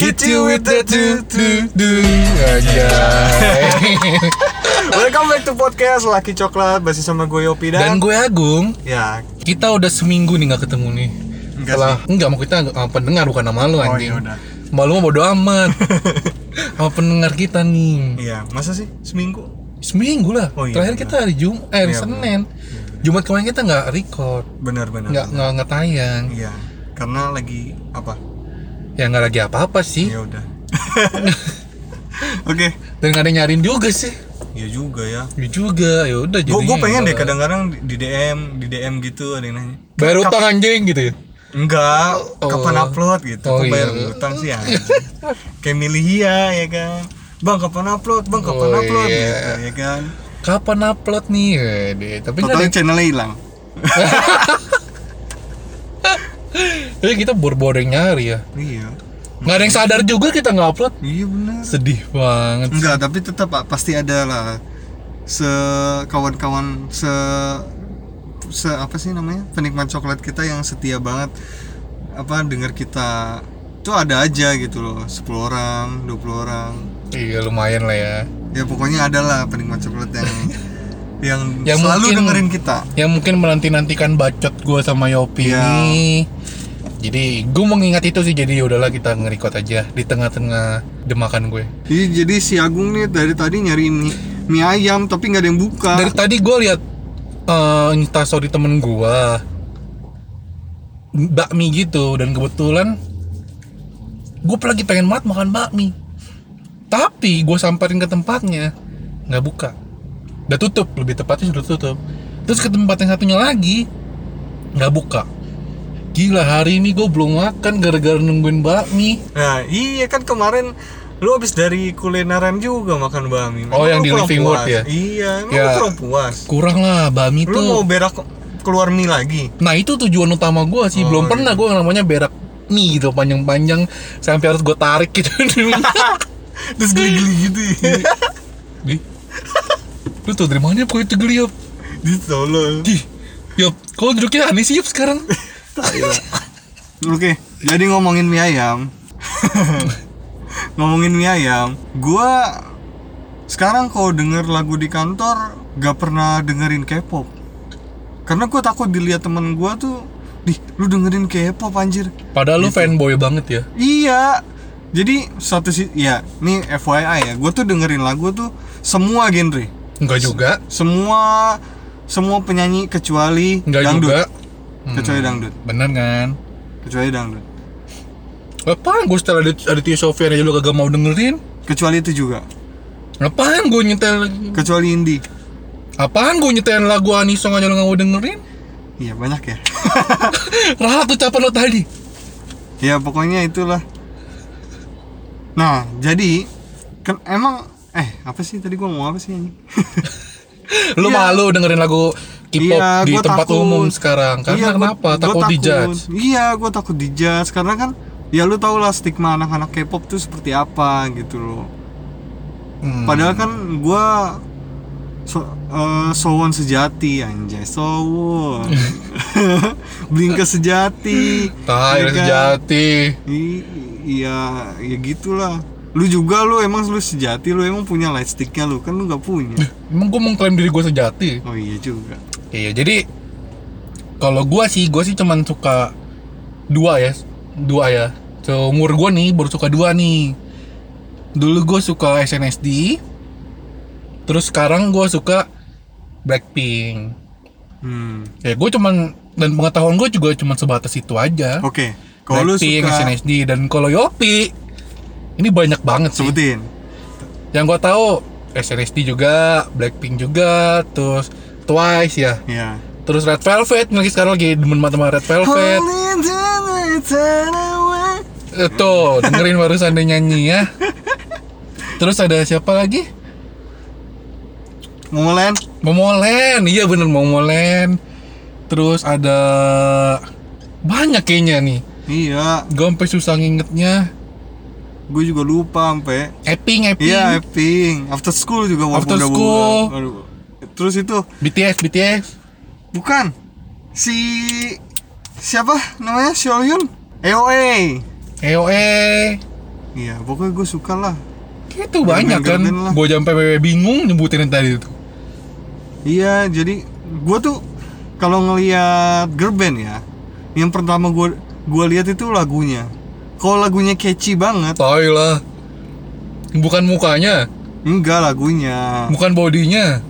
Hit you with the do do do aja. Welcome back to podcast Laki Coklat Masih sama gue Yopi Dan dan, gue Agung, Ya kita udah seminggu nih nggak ketemu nih. Enggak Setelah enggak mau kita uh, pendengar bukan nama lu Oh anjing. iya udah Malu mah bodo amat. Sama pendengar kita nih. Iya masa sih seminggu Seminggu lah. Oh iya, Terakhir benar. kita hari Jum eh hari Iya, Senin. Jumat kemarin kita nggak record, Benar-benar nggak nggak nggak tayang. Iya Karena lagi apa Ya nggak lagi apa-apa sih. Ya udah Oke Dan nggak ada nyariin juga sih. Ya juga ya Ya juga, ya udah Gue jadinya pengen deh kadang-kadang di- DM Di DM gitu ada yang nanya Bayar "Kap- utang anjing gitu ya. Enggak, Oh. kapan upload gitu? Oh, Kok bayar iya. utang sih anjing. Kayak milih iya ya kan. Bang kapan upload? Bang kapan Oh, upload iya. gitu ya kan. Kapan upload nih? Wede. Tapi nggak ada channelnya hilang. Tapi kita bor-bor yang nyari ya. Iya. Nggak ada yang sadar juga kita nggak upload. Iya benar. Sedih banget. Enggak, tapi tetap Pak, pasti ada lah se kawan-kawan se se apa sih namanya? penikmat coklat kita yang setia banget apa dengar kita tuh ada aja gitu loh 10 orang 20 orang Iya lumayan lah ya. ya pokoknya ada lah penikmat coklat yang yang, Yang selalu mungkin- dengerin kita Yang mungkin menanti-nantikan bacot gue sama Yopi Iya. ini. Jadi gue mengingat itu sih jadi udahlah kita nge-record aja di tengah-tengah demakan gue. Jadi, jadi si Agung nih dari tadi nyari mie, mie ayam tapi nggak ada yang buka. Dari tadi gue lihat eh instastory temen gue bakmi gitu dan kebetulan gue lagi pengen banget makan bakmi tapi gue samperin ke tempatnya nggak buka udah tutup lebih tepatnya sudah tutup terus ke tempat yang satunya lagi nggak buka gila hari ini gue belum makan gara-gara nungguin bakmi Nah iya kan kemarin lu habis dari kulineran juga makan bakmi. Oh, yang lu di Living puas. ya? Iya, emang Ya. lu kurang puas. kurang lah bakmi Lu mau tuh berak keluar mie lagi. nah itu tujuan utama gue sih Oh, belum iya. pernah gue namanya berak mie gitu panjang-panjang sampai harus gue tarik gitu Terus geli-geli gitu. ya. Di, lu tau dari mana kok itu geli Yop? di Solo. Di, Yop, kok duduknya aneh sih Yop sekarang? Oke, jadi ngomongin mie ayam. ngomongin mie ayam, gua sekarang kalau denger lagu di kantor gak pernah dengerin K-pop. Karena gua takut dilihat temen gua tuh, "Dih, lu dengerin K-pop anjir." Padahal lu Gitu. fanboy banget ya Iya. Jadi satu sih ya, nih FYI ya, gua tuh dengerin lagu tuh semua genre. Enggak juga Semua semua penyanyi kecuali Enggak dangdut. juga Hmm, Kecuali dangdut. Bener kan? Kecuali dangdut. Apaan gue setelah ada Aditya Sofian aja lu kagak mau dengerin? Kecuali itu juga. Apaan gue nyetel Kecuali indie. Apaan gue nyetel lagu Anisong aja lu gak mau dengerin? Iya banyak ya. Rahat ucapan lo tadi ya pokoknya itulah. Nah jadi kan emang eh apa sih tadi gua ngomong apa sih? Lu Iya. malu dengerin lagu K-pop Iya, di tempat takut. umum sekarang Karena Iya, gua- kenapa? gua takut dijudge Iya, gua takut dijudge karena kan ya lu tau lah stigma anak-anak K-pop tuh seperti apa gitu loh. Hmm. Padahal kan gua so, eh, sowon sejati anjay, sowon. Blinka sejati. Tai ya kan? sejati I- iya, ya gitulah. Lu juga lu emang lu sejati, lu emang punya light sticknya lu kan lu nggak punya. Emang gue mengklaim diri gue sejati Oh iya juga. Iya jadi kalau gua sih gua sih cuman suka dua ya dua ya seumur gua nih baru suka dua nih dulu gue suka SNSD terus sekarang gua suka Blackpink Hmm. ya gue cuman dan pengetahuan gue juga cuman sebatas itu aja Oke. Kalau lu suka SNSD dan kalau Yopi ini banyak banget sih sebutin. yang gua tahu SNSD juga Blackpink juga terus Twice ya Ya. Terus Red Velvet, lagi sekarang lagi demen sama Red Velvet. Eh, Tuh, dengerin barusan dia nyanyi ya. Terus ada siapa lagi? Momoland. Momolen, iya bener Momolen. Terus ada banyak kayaknya nih. Iya, Gue sampai susah ngingetnya. Gue juga lupa sampai. Epping, Epping. Iya, Epping. After school juga After School. Aduh. Terus itu BTS, BTS. bukan si siapa namanya Seohyun? EOA. EOE. iya pokoknya gue suka lah Itu banyak kan. Gue sampai bingung nyebutin yang tadi itu. iya jadi gue tuh kalau ngelihat girl band ya yang pertama gue gue lihat itu lagunya kalau lagunya catchy banget Tahu lah. Bukan mukanya, enggak lagunya bukan bodinya.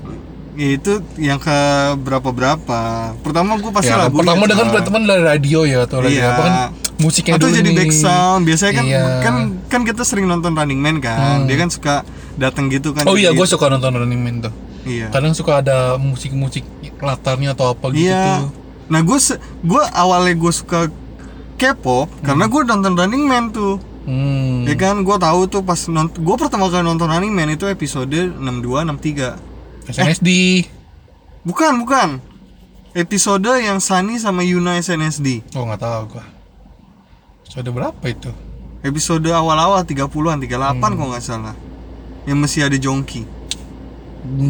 Ya, itu yang ke berapa berapa pertama gue pasti Ya, lagunya pertama dengan Cak. teman dari radio ya atau radio Iya. apa kan musiknya atau dulu jadi nih. back sound biasanya kan Iya. kan kan kita sering nonton Running Man kan Hmm. dia kan suka datang gitu kan Oh iya, gue suka nonton Running Man tuh. iya Kadang suka ada musik-musik latarnya atau apa gitu iya tuh. nah gue gue awalnya gue suka K-pop karena gue nonton Running Man tuh Hmm. ya kan gue tahu tuh pas nonton gue pertama kali nonton Running Man itu episode 62 63 SNSD. bukan bukan episode yang Sunny sama Yuna SNSD Oh nggak tahu gua. Sudah berapa itu? episode awal-awal 30-an 38 Hmm. kalau nggak salah yang masih ada Jongki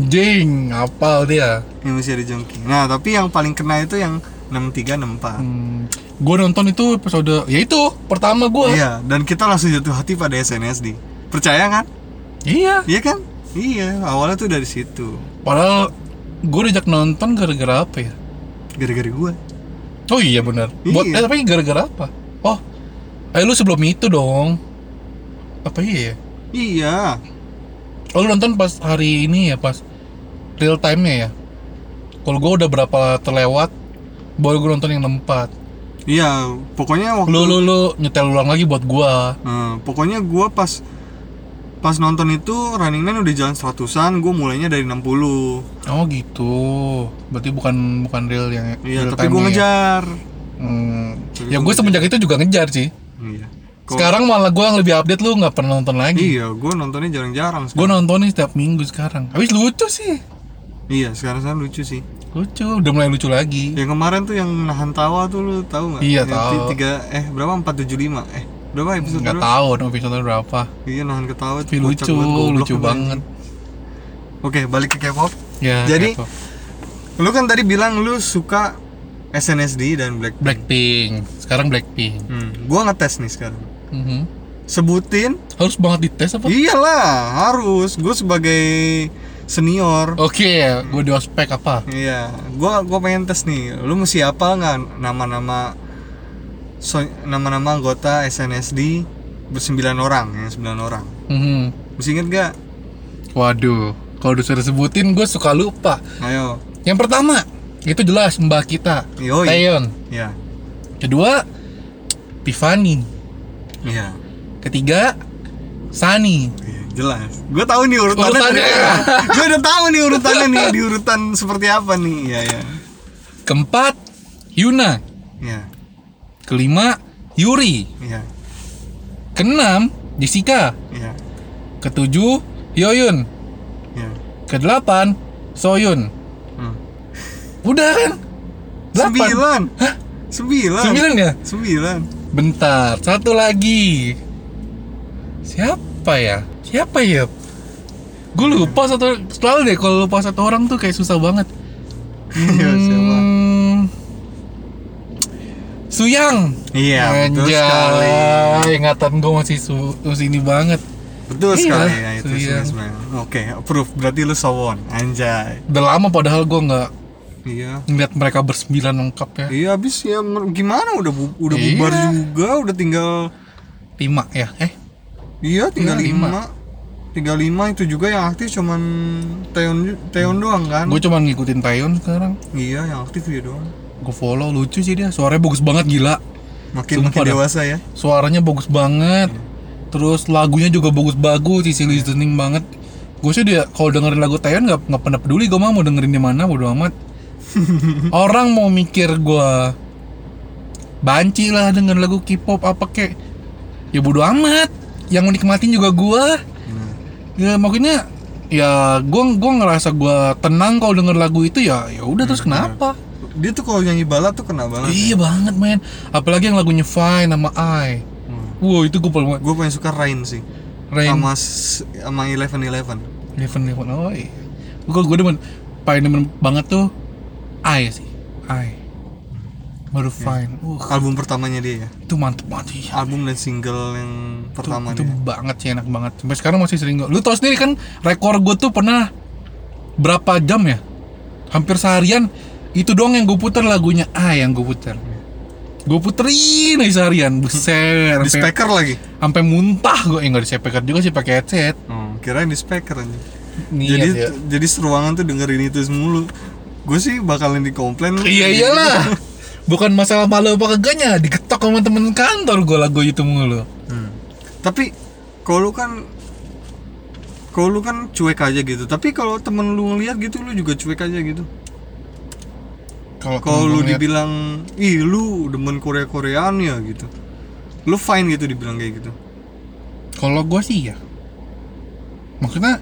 Jing, apal dia. yang masih ada Jongki nah tapi yang paling kena itu yang 63 64 Hmm. Gue nonton itu episode, ya itu pertama gue. iya dan kita langsung jatuh hati pada SNSD percaya kan Iya. iya kan iya awalnya tuh dari situ Padahal gue diajak nonton gara-gara apa ya? gara-gara gue Oh iya benar. Buat Iya. eh, tapi gara-gara apa? Oh, eh lu sebelum itu dong. Apa iya ya? iya Oh lu nonton pas hari ini ya pas real time-nya ya? Kalau gue udah berapa terlewat, baru gue nonton yang 64 iya pokoknya waktu Lu lu lu nyetel ulang lagi buat gua. Nah, pokoknya gue pas pas nonton itu Running Man udah jalan 100an gue mulainya dari 60 Oh gitu. Berarti bukan bukan real yang iya real tapi gue ya? ngejar Hmm. Tapi Ya gua gue semenjak itu juga ngejar sih. iya Sekarang malah gue yang lebih update lu nggak pernah nonton lagi. iya gue nontonnya jarang-jarang Gue nontonin setiap minggu sekarang. Habis lucu sih. iya sekarang sekarang lucu sih Lucu, udah mulai lucu lagi. yang kemarin tuh yang nahan tawa tuh lu tahu nggak Iya, Yang tahu. ti- tiga eh berapa 475 eh berapa episode Nggak tahu dong episode berapa. iya nahan ketawa Tapi tuh lucu, lucu banget. oke balik ke K-pop Ya. Jadi- gitu. lu kan tadi bilang lu suka SNSD dan Blackpink Blackpink. Sekarang Blackpink. hmm, gua ngetes nih sekarang Mhm. sebutin Harus banget dites apa? iyalah harus gue sebagai senior Oke, ya, gue di ospek apa? iya gua gua pengen tes nih lu mesti apa nggak nama-nama so, nama-nama anggota SNSD bersembilan orang ya sembilan orang Mhm. mesti inget gak Waduh, kalau disuruh sebutin gue suka lupa. ayo Yang pertama, itu jelas mbak kita, Yoi. Taeyeon. ya Kedua, Tiffany. iya Ketiga, Sunny. Jelas gue tahu nih urutannya Urutannya. gue udah tahu nih urutannya nih di urutan seperti apa nih ya ya Keempat, Yuna. ya Kelima, Yuri. ya Keenam, Jessica. ya Ketujuh, Yoyun. ya Kedelapan, Soyun. Hmm. Udah kan? Delapan. sembilan sembilan Sembilan ya? sembilan Bentar, satu lagi. Siapa ya? Siapa ya? Gue lupa satu selalu deh kalau lupa satu orang tuh kayak susah banget. Iya, siapa? Hmm, Suyang. Iya, betul sekali. Ingatan gue masih su masih ini banget. Betul Iya, sekali ya itu sebenarnya. Oke, approve. Berarti lu sowon. Anjay. Udah lama padahal gue nggak Iya. ngeliat mereka bersembilan lengkap ya. Iya, habis ya gimana udah bu- udah Iya. bubar juga, udah tinggal Lima ya? Eh, iya tinggal Iya, lima. lima. Tinggal lima itu juga yang aktif cuman Teon ju- Teon doang kan? gue cuma ngikutin Taeyeon sekarang. Iya, yang aktif dia doang. Gue follow lucu sih dia. Suaranya bagus banget gila. Makin Sumpah makin dewasa ya. suaranya bagus banget terus lagunya juga bagus-bagus sisi listening banget gue sih dia kalau dengerin lagu Taeyeon nggak nggak pernah peduli gue mau dengerin di mana bodo amat orang mau mikir gue banci lah denger lagu K-pop apa kek ya bodo amat yang menikmatin juga gue ya makanya ya gue gua ngerasa gue tenang kalau denger lagu itu ya ya udah terus kenapa? Dia tuh kalau nyanyi balad tuh kena banget. iya banget men. Apalagi yang lagunya Fine sama I. Hmm. wow itu gue paling Gue paling suka Rain sih. Rain. Sama sama Eleven Eleven. Eleven Eleven oh iya. Gue gue demen paling demen banget tuh I sih. I baru fine. Uh album pertamanya dia ya? Itu mantep banget sih album dan single yang pertama itu, itu dia banget sih enak banget. Sampai sekarang masih sering gua- lu tau sendiri kan rekor gue tuh pernah berapa jam ya? Hampir seharian. Itu doang yang gue puter lagunya ah yang gue puter gue puterin aja seharian. Buset di speaker lagi? Sampai muntah gue eh, nggak di speaker juga sih pakai headset. Oh, kirain di speaker aja. Niat jadi ya. jadi seruangan tuh dengerin itu mulu gue sih bakalan dikomplain iya iyalah bukan masalah malu apa kagaknya digetok sama temen kantor gue lagu itu mulu. Hmm. tapi kalau lu kan kalau lu kan cuek aja gitu. Tapi kalau temen lu ngeliat gitu lu juga cuek aja gitu. Kalau lu ngeliat- dibilang ih lu demen Korea Koreaan ya gitu. Lu fine gitu dibilang kayak gitu? Kalau gua sih ya, maksudnya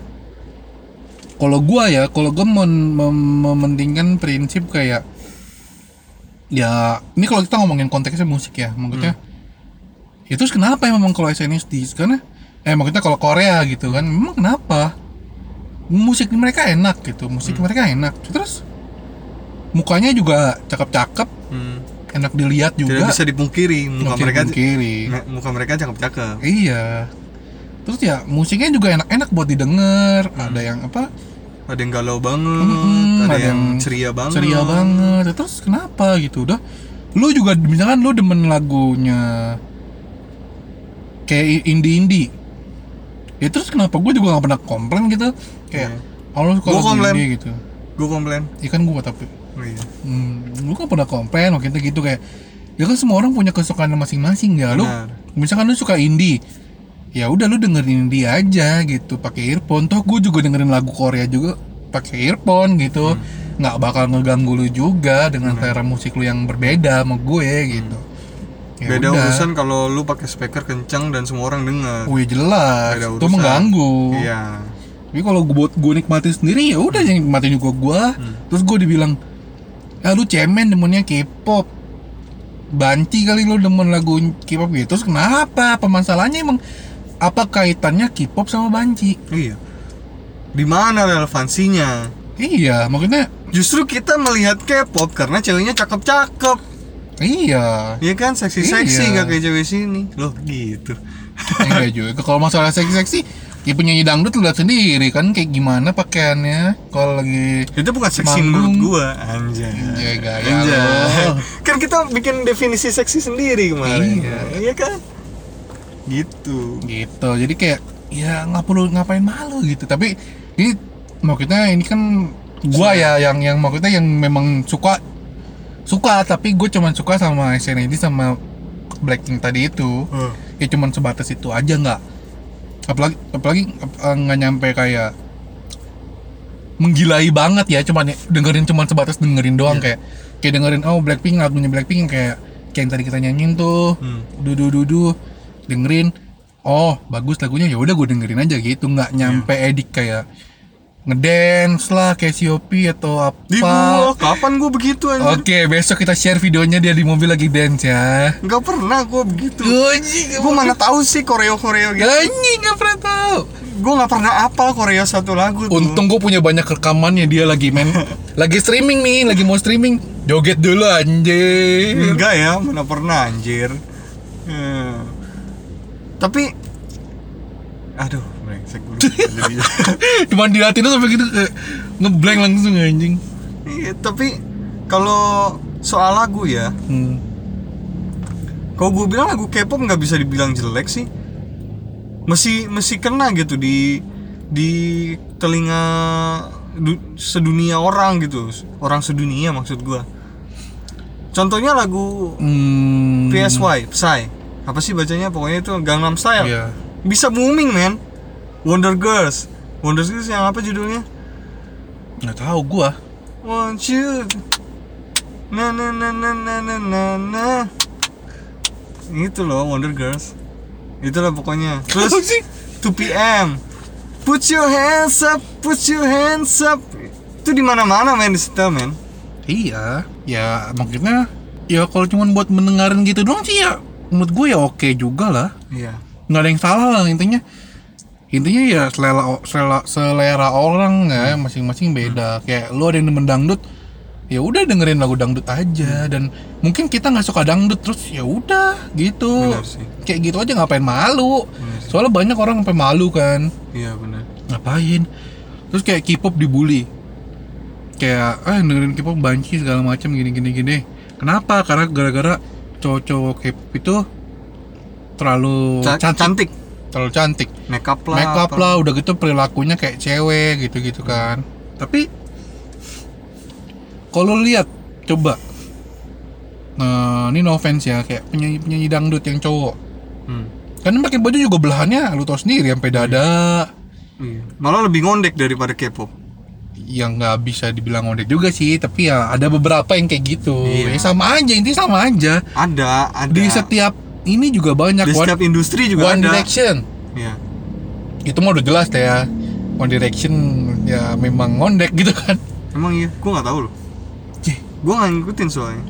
kalau gua ya, kalau gua mem- mem- mementingkan prinsip kayak ya ini kalau kita ngomongin konteksnya musik ya, maksudnya ya terus kenapa ya memang kalau SNSD karena eh maksudnya kalau Korea gitu kan, memang kenapa musik mereka enak gitu, musik mereka enak, terus mukanya juga cakep-cakep, Hmm. enak dilihat juga, tidak bisa dipungkiri muka nggak mereka kiri. me- muka mereka cakep-cakep Iya. Terus ya musiknya juga enak-enak buat didengar. Ada yang apa? Ada yang galau banget Mm-mm, ada, ada yang yang ceria banget Ceria banget. Terus kenapa gitu? Udah lu juga misalkan lu demen lagunya kayak indie-indie. Ya terus kenapa gue juga gak pernah komplain gitu? Kayak oh lu suka lagu komplain. indie gitu. gue komplain Ikan gue tapi oh, iya. hmm, lu kan pernah komplain waktu itu gitu kayak ya kan semua orang punya kesukaan masing-masing ya lu Benar. misalkan lu suka indie ya udah lu dengerin indie aja gitu pakai earphone. Toh gue juga dengerin lagu Korea juga pakai earphone gitu. Nggak bakal ngeganggu lu juga dengan selera musik lu yang berbeda sama gue gitu. Ya beda udah. urusan kalau lu pakai speaker kencang dan semua orang dengar Wih jelas. Beda itu urusan. mengganggu. Iya. Tapi kalau gue buat gue nikmatin sendiri ya udah yang nikmatin juga gue terus gue dibilang ya lu cemen demennya K-pop. Banci kali lu demen lagu K-pop gitu. Terus kenapa? Apa masalahnya emang apa kaitannya K-pop sama banci iya. Di mana relevansinya? Iya maksudnya justru kita melihat K-pop karena ceweknya cakep-cakep. Iya. Iya kan? Seksi-seksi Iya. nggak kayak cewek sini. Loh gitu. Enggak juga. Kalau masalah seksi-seksi ya penyanyi dangdut lu lihat sendiri kan kayak gimana pakaiannya kalau lagi itu bukan seksi Manggung. menurut gua anjay. Anjay, gaya Anjay. kan kita bikin definisi seksi sendiri kemarin. Iya. iya kan gitu. Gitu. Jadi kayak ya nggak perlu ngapain malu gitu. Tapi ini maksudnya ini kan gua ya yang yang maksudnya yang memang suka suka. Tapi gue cuman suka sama SNSD sama Blackpink tadi itu. Huh. ya cuman sebatas itu aja nggak. Apalagi apalagi eh, nggak nyampe kayak menggilai banget ya. Cuman dengerin cuman sebatas dengerin doang. Kayak kayak dengerin oh Blackpink lagunya Blackpink. Kayak kayak yang tadi kita nyanyiin tuh. Hmm. dudu dudu dengerin oh bagus lagunya ya udah gue dengerin aja gitu nggak nyampe edik kayak ngedance lah kayak Siopi atau di apa gua kapan gua begitu Oke, besok kita share videonya dia di mobil lagi dance ya. nggak pernah gua begitu Anjing, gua mana tahu sih koreo koreo gitu Anjing, gak pernah tahu. gua nggak pernah apal koreo satu lagu tuh Untung gue punya banyak rekamannya dia lagi main, lagi streaming nih, lagi mau streaming. Joget dulu anjir. enggak ya mana pernah anjir Hmm. Tapi aduh brengsek jadi Cuman dilatih tuh sampai gitu kayak ngeblank langsung anjing. Iya, tapi kalau soal lagu ya Hmm. kalau gue bilang lagu K-pop nggak bisa dibilang jelek sih masih masih kena gitu di di telinga du- sedunia orang gitu orang sedunia maksud gua contohnya lagu Hmm. PSY Psy apa sih bacanya? Pokoknya itu Gangnam Style. Iya. bisa booming men. Wonder Girls. Wonder Girls yang apa judulnya? Nggak tahu gua. Want you. Na na na na na na na na. Itu loh Wonder Girls. Itulah pokoknya. Terus Apa sih? 2 PM put your hands up put your hands up. Itu di mana mana men di setel men. Iya, ya maksudnya ya kalau cuma buat mendengarin gitu doang sih ya menurut gue ya oke juga lah. iya. Nggak ada yang salah lah intinya. Intinya ya selera selera, selera orang ya masing-masing beda. Kayak lu ada yang demen dangdut ya udah dengerin lagu dangdut aja. Dan mungkin kita nggak suka dangdut terus ya udah gitu. Kayak gitu aja ngapain malu. Soalnya banyak orang sampai malu kan. Iya benar. ngapain? Terus kayak K-pop dibully. Kayak ah dengerin K-pop banci segala macam gini gini gini. Kenapa? Karena gara-gara cowok-cowok K-pop itu terlalu Ca- cantik, cantik. terlalu cantik Makeup lah. make up apa. lah udah gitu perilakunya kayak cewek gitu gitu kan tapi kalau lihat coba nah ini no offense ya kayak penyanyi penyanyi dangdut yang cowok Hmm. kan pakai baju juga belahannya lu tau sendiri sampai dada Iya. Malah lebih ngondek daripada K-pop. Yang nggak bisa dibilang ngondek juga sih tapi ya ada beberapa yang kayak gitu Iya. ya sama aja intinya sama aja Ada, ada. di setiap ini juga banyak Di One, setiap industri juga One ada. Direction Iya. itu mah udah jelas deh ya One Direction ya memang ngondek gitu kan Emang iya, gua nggak tahu loh. Cih, Gua nggak ngikutin soalnya.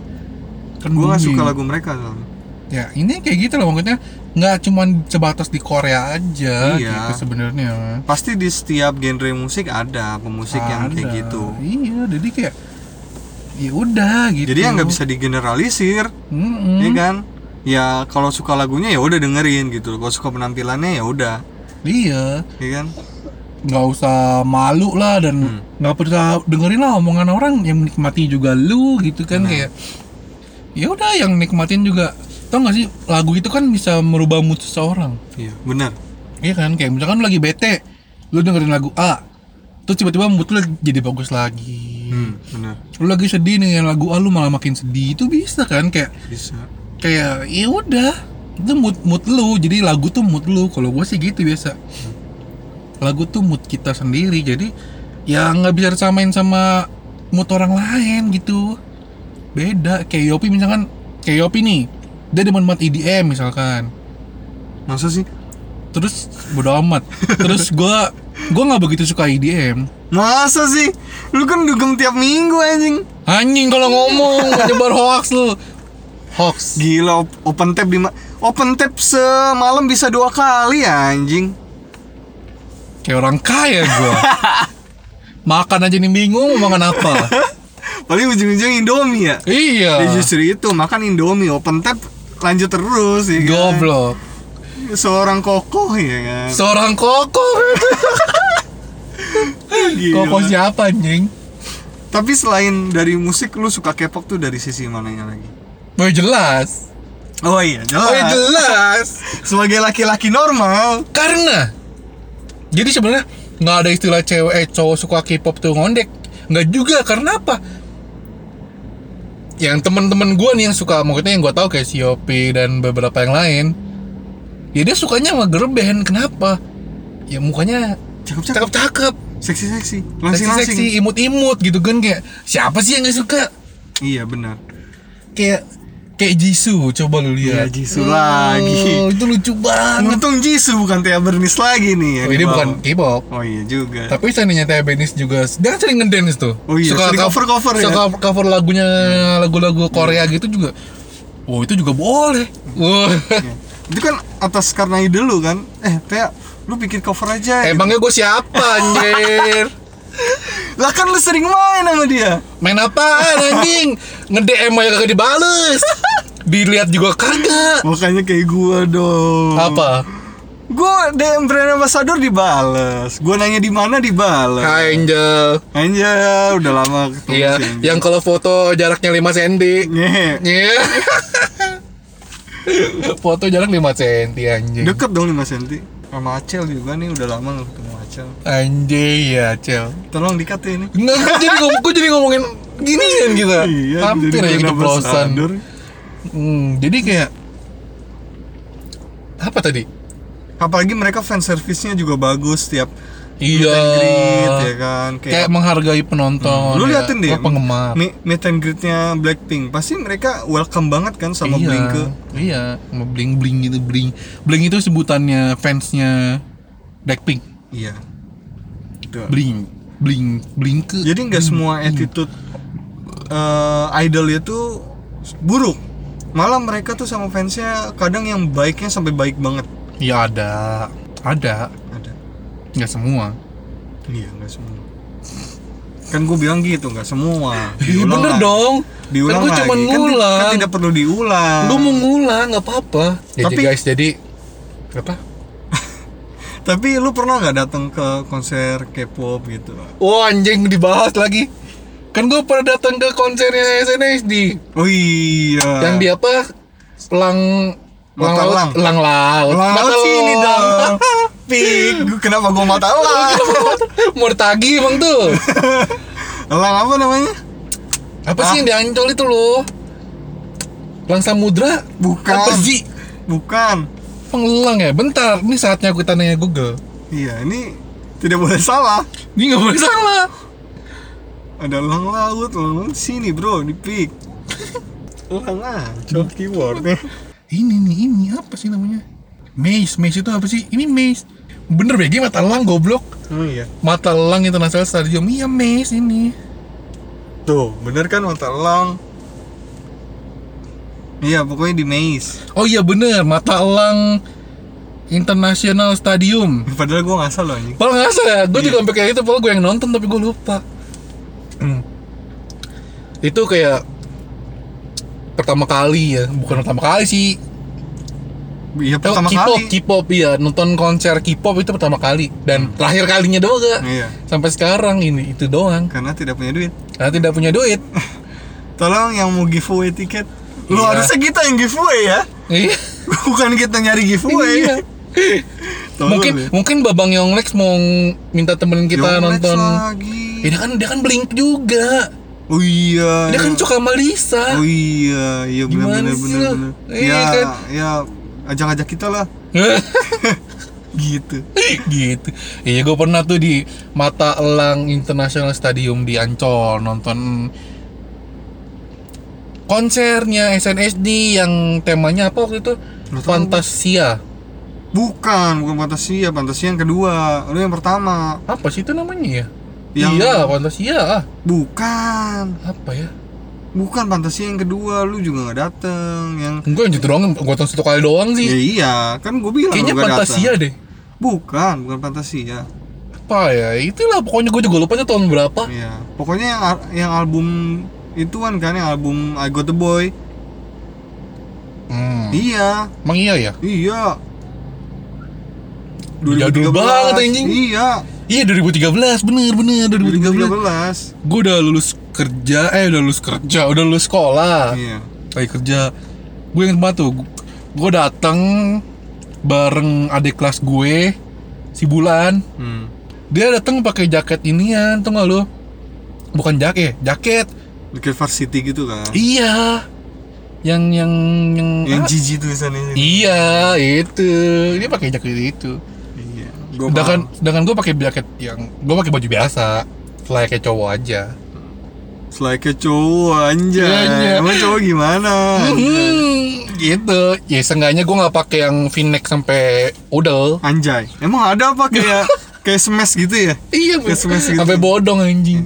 kan Gua nggak suka lagu mereka soalnya. ya ini kayak gitu loh maksudnya nggak cuman sebatas di Korea aja Iya. gitu sebenarnya Pasti di setiap genre musik ada pemusik yang kayak Ada. gitu. iya jadi kayak ya udah gitu Jadi ya nggak bisa digeneralisir, Mm-mm. ya kan? Ya kalau suka lagunya ya udah dengerin gitu. Kalau suka penampilannya ya udah, iya ya kan? nggak usah malu lah dan Hmm. nggak perlu dengerin lah omongan orang yang menikmati juga lu gitu kan Nah. kayak ya udah yang nikmatin juga tau gak sih lagu itu kan bisa merubah mood seseorang Iya, benar. iya kan kayak misalkan lu lagi bete lu dengerin lagu A terus tiba-tiba mood lu jadi bagus lagi Hmm, benar. lu lagi sedih dengan lagu A lu malah makin sedih itu bisa kan kayak Bisa. kayak ya udah itu mood mood lu jadi lagu tuh mood lu kalau gua sih gitu biasa lagu tuh mood kita sendiri jadi ya nggak bisa disamain sama mood orang lain gitu beda kayak Yopi misalkan kayak Yopi nih dia demen banget EDM misalkan Masa sih? terus bodo amat terus gua gua nggak begitu suka EDM Masa sih? Lu kan dugem tiap minggu anjing. anjing kalau ngomong nyebar hoax lu hoax Gila op- open tab di open tab semalam bisa dua kali anjing. kayak orang kaya gua makan aja nih bingung mau makan apa Paling ujung-ujung Indomie ya. iya Ya justru itu makan Indomie open tab lanjut terus ya kan? goblok Seorang kokoh ya kan. seorang koko Gila. koko siapa anjing Tapi selain dari musik lu suka K-pop tuh dari sisi mananya lagi? oh jelas Oh iya, jelas. oh iya, jelas Sebagai laki-laki normal. karena jadi sebenarnya nggak ada istilah cewek eh, cowok suka K-pop tuh ngondek nggak juga karena apa yang teman-teman gue nih yang suka maksudnya yang gue tahu kayak Siopi dan beberapa yang lain ya dia sukanya sama girl band kenapa ya mukanya Cakep-cakep. cakep-cakep Seksi-seksi. Langsing-langsing. seksi-seksi imut-imut gitu kan kayak siapa sih yang nggak suka Iya benar. kayak kayak Jisoo coba lu lihat Iya, Jisoo lagi. itu lucu banget Untung Jisoo bukan Tia Bernis lagi nih. yang oh, ini bukan K-pop Oh iya juga. tapi seandainya Teh Benis juga dia kan sering ngedance tuh Oh iya, sering cover-cover ya? suka cover lagunya lagu-lagu Korea gitu juga oh itu juga boleh. Ya. Itu kan atas karena ide lu kan. Eh, Tia, lu bikin cover aja. emangnya gue siapa anjir Lah kan lu sering main sama dia. main apaan anjing nge-DM aja kagak dibales dilihat juga kagak Makanya kayak gua dong. apa Gua DM brand ambassador dibales. Gua nanya di mana dibales. Hai Angel Anjay, udah lama ketemu Iya, yang kalau foto jaraknya 5 cm. Ngehe. Iya. foto jarak 5 cm anjing. Deket dong 5 cm Sama Acel juga nih, udah lama gak ketemu Acel Anjay ya, Cel. Tolong dikat ya ini Nggak, gue jadi, gua jadi ngomongin gini kan kita. Iya, Hampir aja keceplosan. Hmm, jadi kayak apa tadi? Apalagi mereka fan service-nya juga bagus Tiap Iya. meet and greet, ya kan Kayak menghargai penonton. Lu ya. liatin deh Oh, penggemar. Meet and greet-nya Blackpink Pasti mereka welcome banget kan sama iya, Blink ke Iya, sama bling bling gitu bling. Bling itu sebutannya fansnya Blackpink. Iya. Bling, bling, bling ke. Jadi nggak semua attitude eh, idol itu buruk. Malah mereka tuh sama fansnya kadang yang baiknya sampai baik banget. Iya ada, ada. Ada. Nggak semua. Iya nggak semua. kan gue bilang gitu nggak semua Iya Diulang bener lagi. dong. diulang kan gue cuma Kan ngulang. kan, tidak perlu diulang Lu mau ngulang nggak apa-apa. Jadi Tapi- guys, jadi apa? tapi lu pernah nggak datang ke konser K-pop gitu Wah anjing dibahas lagi. Kan gue pernah datang ke konsernya SNSD. oh iya Yang di apa? Lang Lang Mata laut, lang. lang laut, Lang Mata sini lang. dong Pik, kenapa gua mata elang? Mau ditagi emang tuh. Elang apa namanya? Apa Ah. sih yang di Ancol itu loh? Lang Samudra? Bukan. Apa sih? Bukan. Pengelang ya? Bentar, ini saatnya aku tanya Google. Iya, ini tidak boleh salah. Ini nggak boleh salah. Ada elang laut, elang laut sini bro, di pik. Elang aja keywordnya. Ini nih, ini apa sih namanya? Maze, maze itu apa sih? Ini maze. Bener BG mata elang goblok. Oh iya. Mata elang International Stadium. Iya maze ini. Tuh, bener kan mata elang? Iya, pokoknya di maze. Oh iya bener, mata elang International Stadium. Padahal gua nggak salah anjing. Padahal nggak salah, gue Iya. juga sampai kayak gitu. Padahal gue yang nonton tapi gue lupa. Hmm. Itu kayak pertama kali ya, bukan pertama kali sih. Iya, pertama K-pop, kali. K-pop iya, nonton konser K-pop itu pertama kali dan terakhir kalinya doang gak? Iya, Sampai sekarang ini itu doang. karena tidak punya duit. Karena tidak punya duit. Tolong yang mau giveaway tiket. Lu Iya. harusnya kita yang giveaway ya. Iya. Bukan kita nyari giveaway. Iya. Tolong mungkin deh. mungkin Babang Yonglex mau minta temenin kita Yonglex nonton. lagi. Dia kan dia kan Blink juga. Oh iya. Dia kan iya. suka sama Lisa. Oh iya, iya benar benar benar. Iya Ya, kan? ya ajak-ajak kita lah gitu. gitu. Iya, gue pernah tuh di Mata Elang International Stadium di Ancol nonton konsernya SNSD yang temanya apa waktu itu? Fantasia. Bukan, bukan Fantasia, Fantasia yang kedua. Lu yang pertama. Apa sih itu namanya ya? Yang- Iya, Fantasia. Ah, Bukan. apa ya? Bukan Fantasia yang kedua, lu juga nggak dateng yang Enggak yang itu doang, gue nonton satu kali doang Ya sih. iya, kan gue bilang Kayaknya Fantasia datang. deh. Bukan, bukan Fantasia. Apa ya? Itulah pokoknya gue juga lupa tahun berapa. Iya. Pokoknya yang yang album itu kan kan yang album I Got the Boy. Hmm. Iya, Emang iya ya? iya. Jadul banget, anjing. Iya, Iya 2013, bener bener 2013. 2013. Gue udah lulus kerja, eh udah lulus kerja, udah lulus sekolah, Iya. lagi kerja. Gue inget banget tuh, gue datang bareng adik kelas gue, si Bulan. Hmm. Dia datang pakai jaket inian, tuh nggak lu? Bukan jaket, jaket. Bikin varsity gitu kan. Iya. Yang yang yang Yang ah, jijik tulisannya. Iya, itu. Dia pakai jaket itu. Gua Sedangkan paham. sedangkan gue pakai jaket yang gue pakai baju biasa, kayak cowok aja. Selain ke cowok. Iya, iya. Emang cowok gimana? Hmm, gitu. Ya seenggaknya gue nggak pakai yang v-neck sampai udel. Anjay. Emang ada apa kayak kayak smash gitu ya? Iya, Kayak smash gitu. sampai bodong anjing.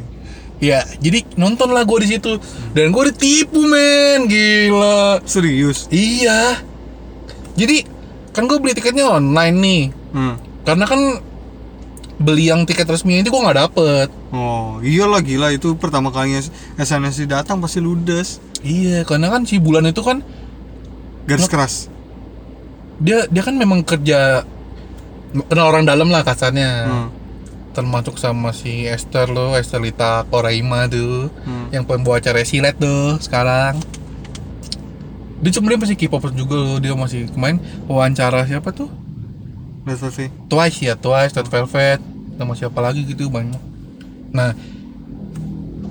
Ya, jadi nonton lah gue di situ dan gue ditipu men, gila. Serius. Iya. Jadi kan gue beli tiketnya online nih, Hmm. Karena kan beli yang tiket resmi itu gue nggak dapet. Oh, iyalah gila itu pertama kalinya SNSD datang pasti ludes. Iya, karena kan si bulan itu kan Garis keras. dia dia kan memang kerja kenal orang dalam lah kasarnya. Hmm. termasuk sama si Esther lo, Esther Lita Koraima tuh, Hmm. yang pembawa acara silet tuh sekarang. Dia sebenarnya masih K-popers juga loh, dia masih kemarin wawancara siapa tuh? Red Velvet. Twice ya, Twice, Red Velvet, sama siapa lagi gitu banyak. Nah,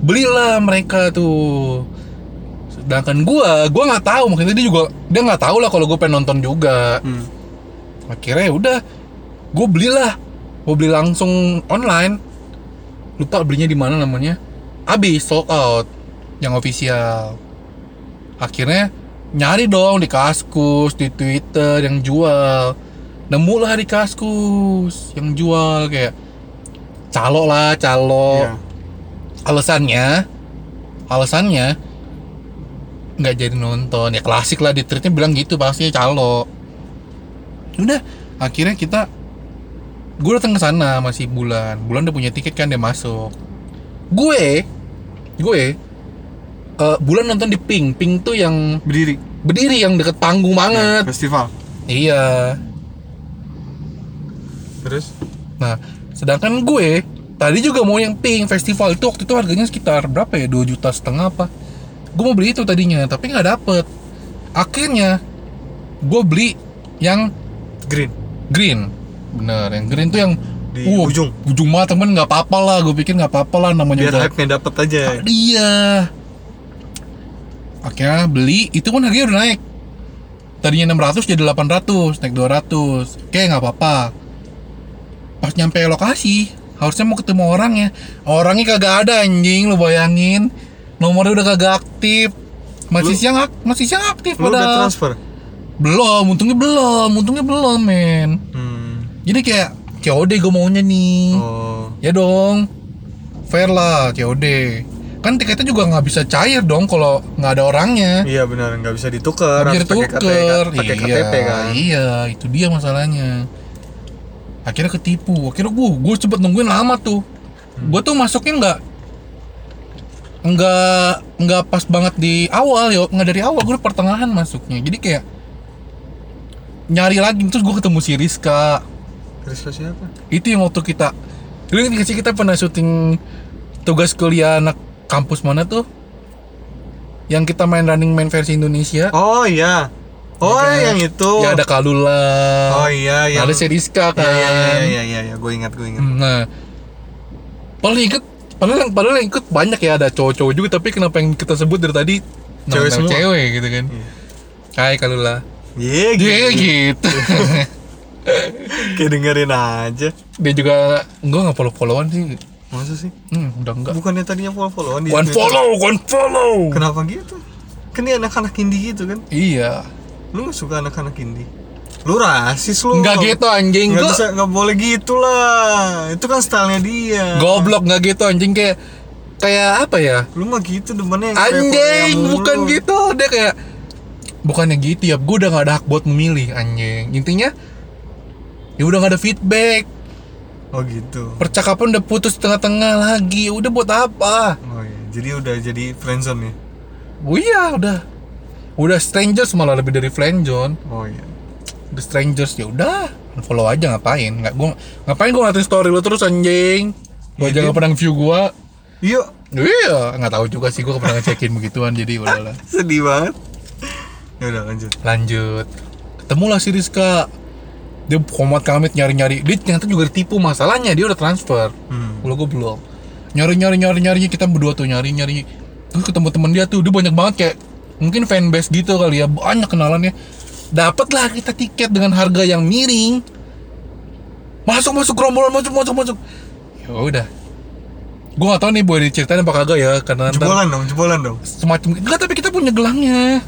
belilah mereka tuh. Sedangkan gua, gua nggak tahu, maksudnya dia juga dia nggak tahu lah kalau gue pengen nonton juga. Hmm. Akhirnya ya udah, gue belilah, gue beli langsung online. Lupa belinya di mana namanya. Abis sold out, yang official. Akhirnya nyari dong di Kaskus, di Twitter yang jual. Nemu lah di Kaskus yang jual kayak calo lah, calo. Iya. Alasannya, alasannya nggak jadi nonton. Ya klasik lah di tweetnya bilang gitu pasti calo udah akhirnya kita gue datang ke sana masih bulan. Bulan udah punya tiket kan dia masuk. Gue gue eh, bulan nonton di Pink. Pink tuh yang berdiri. berdiri yang deket panggung banget. Festival. Iya terus nah sedangkan gue tadi juga mau yang Pink festival itu waktu itu harganya sekitar berapa ya 2 juta setengah apa gue mau beli itu tadinya tapi nggak dapet akhirnya gue beli yang green green bener yang green tuh yang Di uh, ujung. ujung banget temen nggak apa-apa lah gue pikir nggak apa-apa lah namanya biar udah hype nya dapet aja Iya. Akhirnya beli, itu pun harganya udah naik. Tadinya 600 jadi 800, naik 200. Oke, nggak apa-apa. Pas nyampe lokasi, harusnya mau ketemu orangnya. Orangnya kagak ada anjing, lu bayangin. Nomornya udah kagak aktif. Masih Lu- siang ak- masih siang aktif lu udah transfer Belum, untungnya belum, untungnya belum, men. hmm. Jadi kayak COD gue maunya nih. oh Ya dong, fair lah COD. Kan tiketnya juga nggak bisa cair dong kalau nggak ada orangnya. iya benar nggak bisa ditukar Nggak bisa pakai. KTP, iya, KTP kan Iya, itu dia masalahnya. Akhirnya ketipu. Akhirnya gue, gue cepet nungguin lama tuh. Hmm. Gue tuh masuknya nggak nggak nggak pas banget di awal ya nggak dari awal gue pertengahan masuknya jadi kayak nyari lagi terus gue ketemu si Rizka Rizka siapa itu yang waktu kita dulu kan sih kita pernah syuting tugas kuliah anak kampus mana tuh yang kita main running man versi Indonesia oh iya oh Ya yang itu. Ya ada Kalula. Oh iya yang ada Iya, kan. iya iya iya iya. Iya gue ingat gue ingat. Nah paling ikut padahal yang padahal yang ikut banyak ya ada cowok-cowok juga tapi kenapa yang kita sebut dari tadi Cewek semua. cewek gitu kan. Iya. Hai Kalula. Iya dia gitu. gitu. Kayak dengerin aja. Dia juga gue nggak follow followan sih. Masa sih? Hmm, udah enggak bukannya tadinya follow followan one follow one follow. Kenapa gitu? Kan dia anak-anak indie gitu kan? Iya lu gak suka anak-anak indie? Lu rasis lu. Nggak gitu anjing. Nggak bisa nggak boleh gitu lah. Itu kan stylenya dia. Goblok nggak gitu anjing. Kayak Kayak apa ya? Lu mah gitu demennya Anjing mulu. bukan gitu. Dia kayak Bukannya gitu ya? Gue udah gak ada hak buat memilih anjing. Intinya Ya udah gak ada feedback. Oh gitu. Percakapan udah putus tengah-tengah lagi. Udah buat apa? Oh iya. Jadi udah jadi friendzone ya? Oh iya udah Udah strangers malah lebih dari friendzone oh iya The strangers ya udah follow aja ngapain nggak gua ngapain gua ngatain story lu terus anjing gua Iya, aja nggak pernah view gua yuk Iya, nggak tahu juga sih gue pernah ngecekin begituan jadi udahlah. sedih banget ya udah lanjut Lanjut. Ketemulah si Rizka. Dia komat kamit nyari-nyari. Dia ternyata juga ditipu masalahnya dia udah transfer. hmm. Kalau gue belum. Nyari-nyari nyari-nyari kita berdua tuh nyari-nyari. Terus ketemu temen dia tuh, dia banyak banget kayak mungkin fanbase gitu kali ya, banyak kenalannya. Dapatlah kita tiket dengan harga yang miring. Masuk masuk gerombolan masuk masuk masuk. Ya udah. Gue gak tau nih boleh diceritain apa kagak ya karena jebolan dong jebolan dong. Semacam enggak tapi kita punya gelangnya.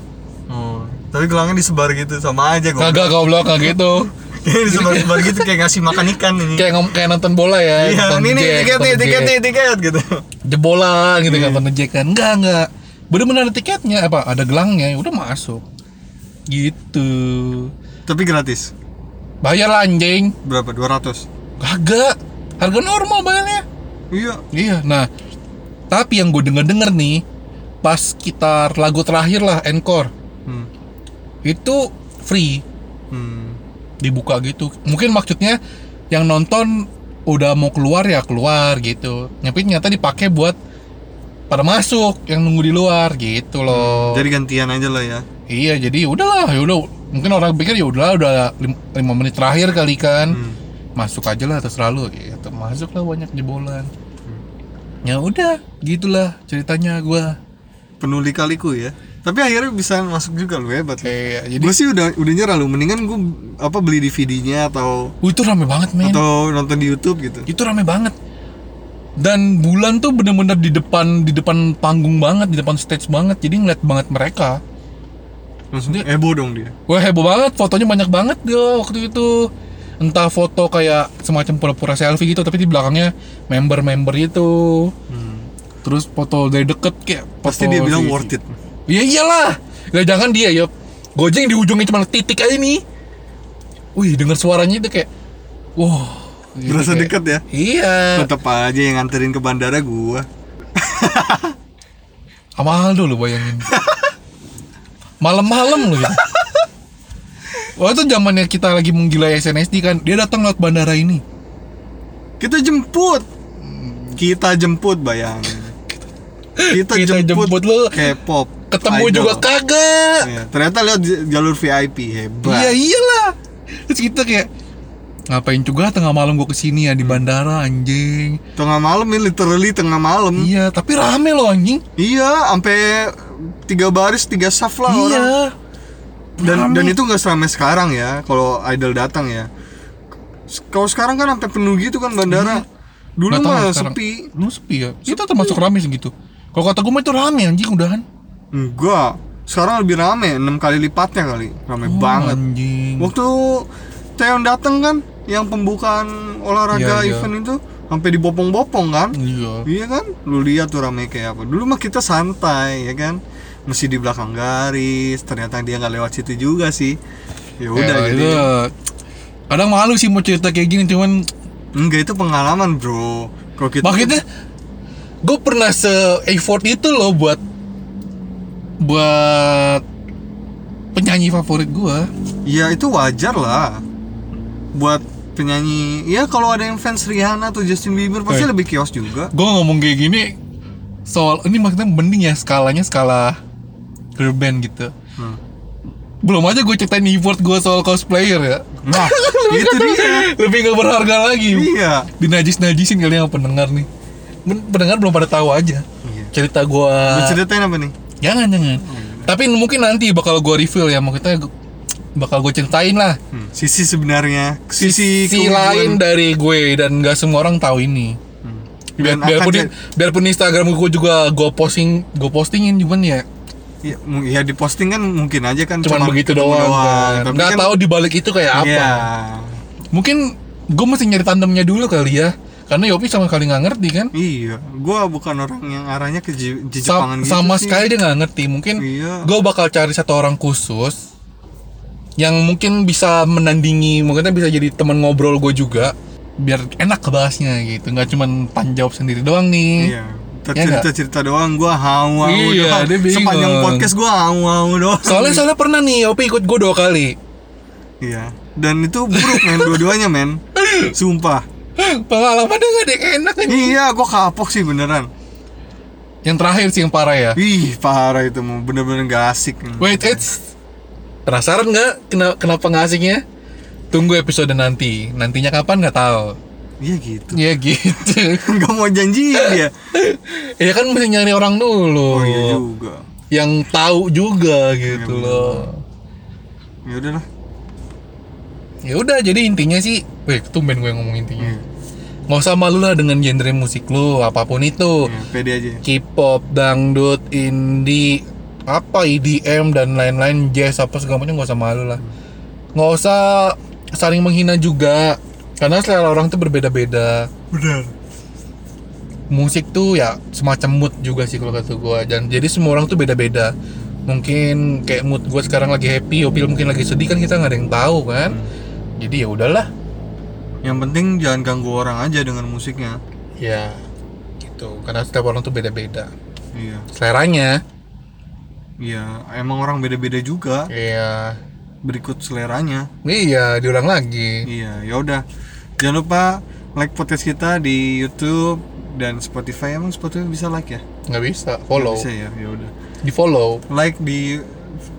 Oh tapi gelangnya disebar gitu sama aja gue kagak goblok kagak gitu. Disebar-sebar gitu kayak ngasih makan ikan ini. Kayak ngom- kayak nonton bola ya iya nonton ini nih tiket nih tiket nih tiket gitu. Jebolan gitu kan Jack kan. Enggak enggak bener-bener ada tiketnya apa ada gelangnya ya udah masuk. Gitu. Tapi gratis? Bayar lah anjing. Berapa? 200 kagak. Harga normal bayarnya. Iya. Iya nah. Tapi yang gue denger denger nih pas kita lagu terakhir lah encore. Hmm. itu free. Hmm. dibuka gitu. Mungkin maksudnya yang nonton udah mau keluar ya keluar gitu. Tapi ternyata dipakai buat pada masuk yang nunggu di luar gitu loh. Jadi gantian aja lah ya. Iya jadi udahlah ya udah mungkin orang pikir ya udahlah udah lim- lima menit terakhir kali kan. Hmm. masuk aja lah terserah lu gitu. Masuk lah banyak jebolan. Ya udah gitulah ceritanya gua. Penuh kaliku ya. Tapi akhirnya bisa masuk juga lu hebat kayak jadi gue sih udah udah nyerah lu. Mendingan gue apa beli DVD-nya atau uh, itu rame banget men. atau nonton di YouTube gitu. Itu rame banget dan bulan tuh bener-bener di depan di depan panggung banget di depan stage banget jadi ngeliat banget mereka langsung heboh dong dia wah heboh banget fotonya banyak banget dia waktu itu entah foto kayak semacam pura-pura selfie gitu tapi di belakangnya member-member itu hmm. terus foto dari deket kayak pasti foto dia bilang si- worth it Iya iyalah. Ya jangan dia ya. Gojek di ujungnya cuma titik aja nih. Wih, dengar suaranya itu kayak wah. Berasa kayak- deket ya Iya. tetap aja yang nganterin ke bandara gua Sama Aldo lu bayangin. Malam-malam lu gitu. Waktu zamannya kita lagi menggilai SNSD kan, dia datang lewat bandara ini. Kita jemput. Kita jemput bayangin. Kita, Kita jemput, jemput lu. K-pop. Ketemu idol. juga kagak. Iya, ternyata lewat j- jalur VIP hebat. Iya iyalah. Terus kita kayak ngapain juga tengah malam gua ke sini ya di bandara anjing. Tengah malam ini literally tengah malam. Iya, tapi rame loh anjing. Iya, sampai tiga baris, tiga saf lah orang. Iya. Dan Rame. dan itu nggak seramai sekarang ya, kalau idol datang ya. Kalau sekarang kan sampai penuh gitu kan bandara. Dulu Nggak tahu mah sekarang. sepi. Lu sepi ya? Kita termasuk rame segitu. Kalau kata gue mah itu rame anjing udahan. Enggak. Sekarang lebih rame, enam kali lipatnya kali. Rame Oh, banget. Anjing. Waktu Teon datang kan, yang pembukaan olahraga Iya, iya. event itu sampai dibopong-bopong kan? Iya. Iya kan? Lu lihat tuh rame kayak apa. Dulu mah kita santai ya kan. Mesti di belakang garis. Ternyata dia nggak lewat situ juga sih. Ya udah Ya, jadi. itu kadang malu sih mau cerita kayak gini cuman Enggak itu pengalaman, Bro. Kalau kita maksudnya gue pernah se effort itu loh buat buat penyanyi favorit gue Ya itu wajar lah. Buat penyanyi, ya kalau ada yang fans Rihanna atau Justin Bieber pasti Eh. lebih kios juga. gue ngomong kayak gini soal ini maksudnya mending ya skalanya skala girl band gitu Hmm. belum aja gue ceritain effort gue soal cosplayer ya Nah, itu dia. lebih gak berharga lagi Iya. dinajis-najisin kalian yang pendengar nih Men- pendengar belum pada tahu aja Iya. cerita gue Lu ceritain apa nih? jangan jangan tapi mungkin nanti bakal gue reveal ya maksudnya gu- bakal gue ceritain lah Hmm, Sisi sebenarnya, sisi, si keunggulan. lain dari gue dan gak semua orang tahu ini Hmm. Biar, Dan biarpun, jadi- biarpun Instagram gue juga gue posting gue postingin cuman ya Ya, mu- ya di posting kan mungkin aja kan cuman begitu ketemu doang, kan. Nggak kan, tahu di balik itu kayak apa Iya. mungkin gue mesti nyari tandemnya dulu kali ya karena Yopi sama kali nggak ngerti kan Iya, gua bukan orang yang arahnya ke J- J- Sa- Jepangan gitu sama sih. sekali dia nggak ngerti mungkin Iya. gue bakal cari satu orang khusus yang mungkin bisa menandingi mungkin bisa jadi teman ngobrol gue juga biar enak kebahasnya gitu nggak cuman panjawab sendiri doang nih Iya. Ya cerita cerita doang gua hau hau Iya, doang. dia bingung. Sepanjang podcast gua hau hau doang. soalnya soalnya pernah nih Yopi ikut gue dua kali Iya. Dan itu buruk men dua-duanya men. Sumpah. pengalamannya nggak ada yang enak kan Iya, gua kapok sih beneran. yang terakhir sih yang parah ya Ih, parah itu bener-bener gak asik. Wait, it's penasaran nggak kena- kenapa nggak asiknya? Tunggu episode nanti. Nantinya kapan nggak tahu. Iya gitu. Ya gitu. Gak mau janjiin dia. ya kan mesti nyari orang dulu. Oh iya juga. Yang tahu juga gitu Iya, loh. Ya udahlah. Ya udah, jadi intinya sih, weh, tumben gue ngomong intinya. Iya. Nggak usah malu lah dengan genre musik lu, apa pun itu. Iya, pede aja. K-pop, dangdut, indie, apa EDM dan lain-lain, jazz apa segala macam nggak usah malu lah. Nggak usah saling menghina juga, karena selera orang tuh berbeda-beda. Benar. Musik tuh ya semacam mood juga sih kalau kata gua. Dan jadi semua orang tuh beda-beda. Mungkin kayak mood gua sekarang lagi happy, Opil mungkin lagi sedih kan kita nggak ada yang tahu kan. Jadi ya udahlah. Yang penting jangan ganggu orang aja dengan musiknya. Ya gitu. Karena setiap orang tuh beda-beda. Iya. Seleranya. Iya, emang orang beda-beda juga. Iya. Berikut seleranya. Iya, diulang lagi. Iya, ya udah. Jangan lupa like podcast kita di YouTube dan Spotify. Emang Spotify bisa like ya? Nggak bisa, follow. Nggak Bisa ya, ya udah. Di follow. Like di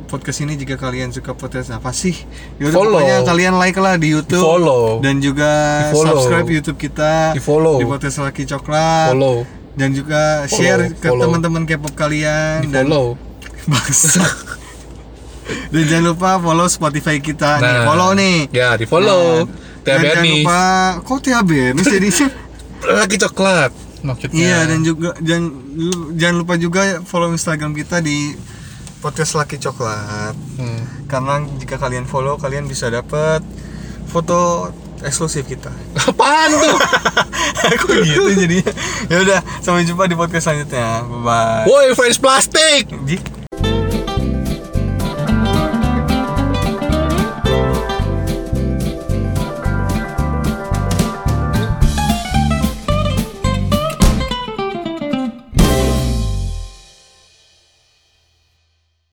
podcast ini jika kalian suka podcast apa sih? Ya udah Follow. pokoknya kalian like lah di YouTube. Follow. Dan juga Di follow. subscribe YouTube kita Di follow. di podcast Laki Coklat. Follow. Dan juga Follow, share ke teman-teman K-pop kalian Di dan follow. Bangsa. Dan jangan lupa follow Spotify kita nih. Nah. Follow nih. Ya, di follow. Nah, dan jangan lupa kok Bernis jadi Lagi coklat. Maksudnya. Iya dan juga jangan jangan lupa juga follow Instagram kita di podcast Laki Coklat. Hmm. Karena jika kalian follow kalian bisa dapat foto eksklusif kita. Apaan tuh? Kok gitu jadinya? Ya udah, sampai jumpa di podcast selanjutnya. Bye bye. Woi, fans plastik. Jik.